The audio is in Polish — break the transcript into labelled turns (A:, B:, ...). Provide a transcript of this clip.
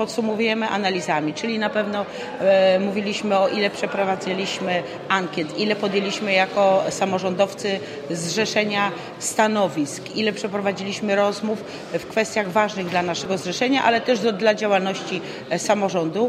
A: podsumowujemy analizami, czyli na pewno e, mówiliśmy o ile przeprowadziliśmy ankiet, ile podjęliśmy jako samorządowcy zrzeszenia stanowisk, ile przeprowadziliśmy rozmów w kwestiach ważnych dla naszego zrzeszenia, ale też do, dla działalności e, samorządu.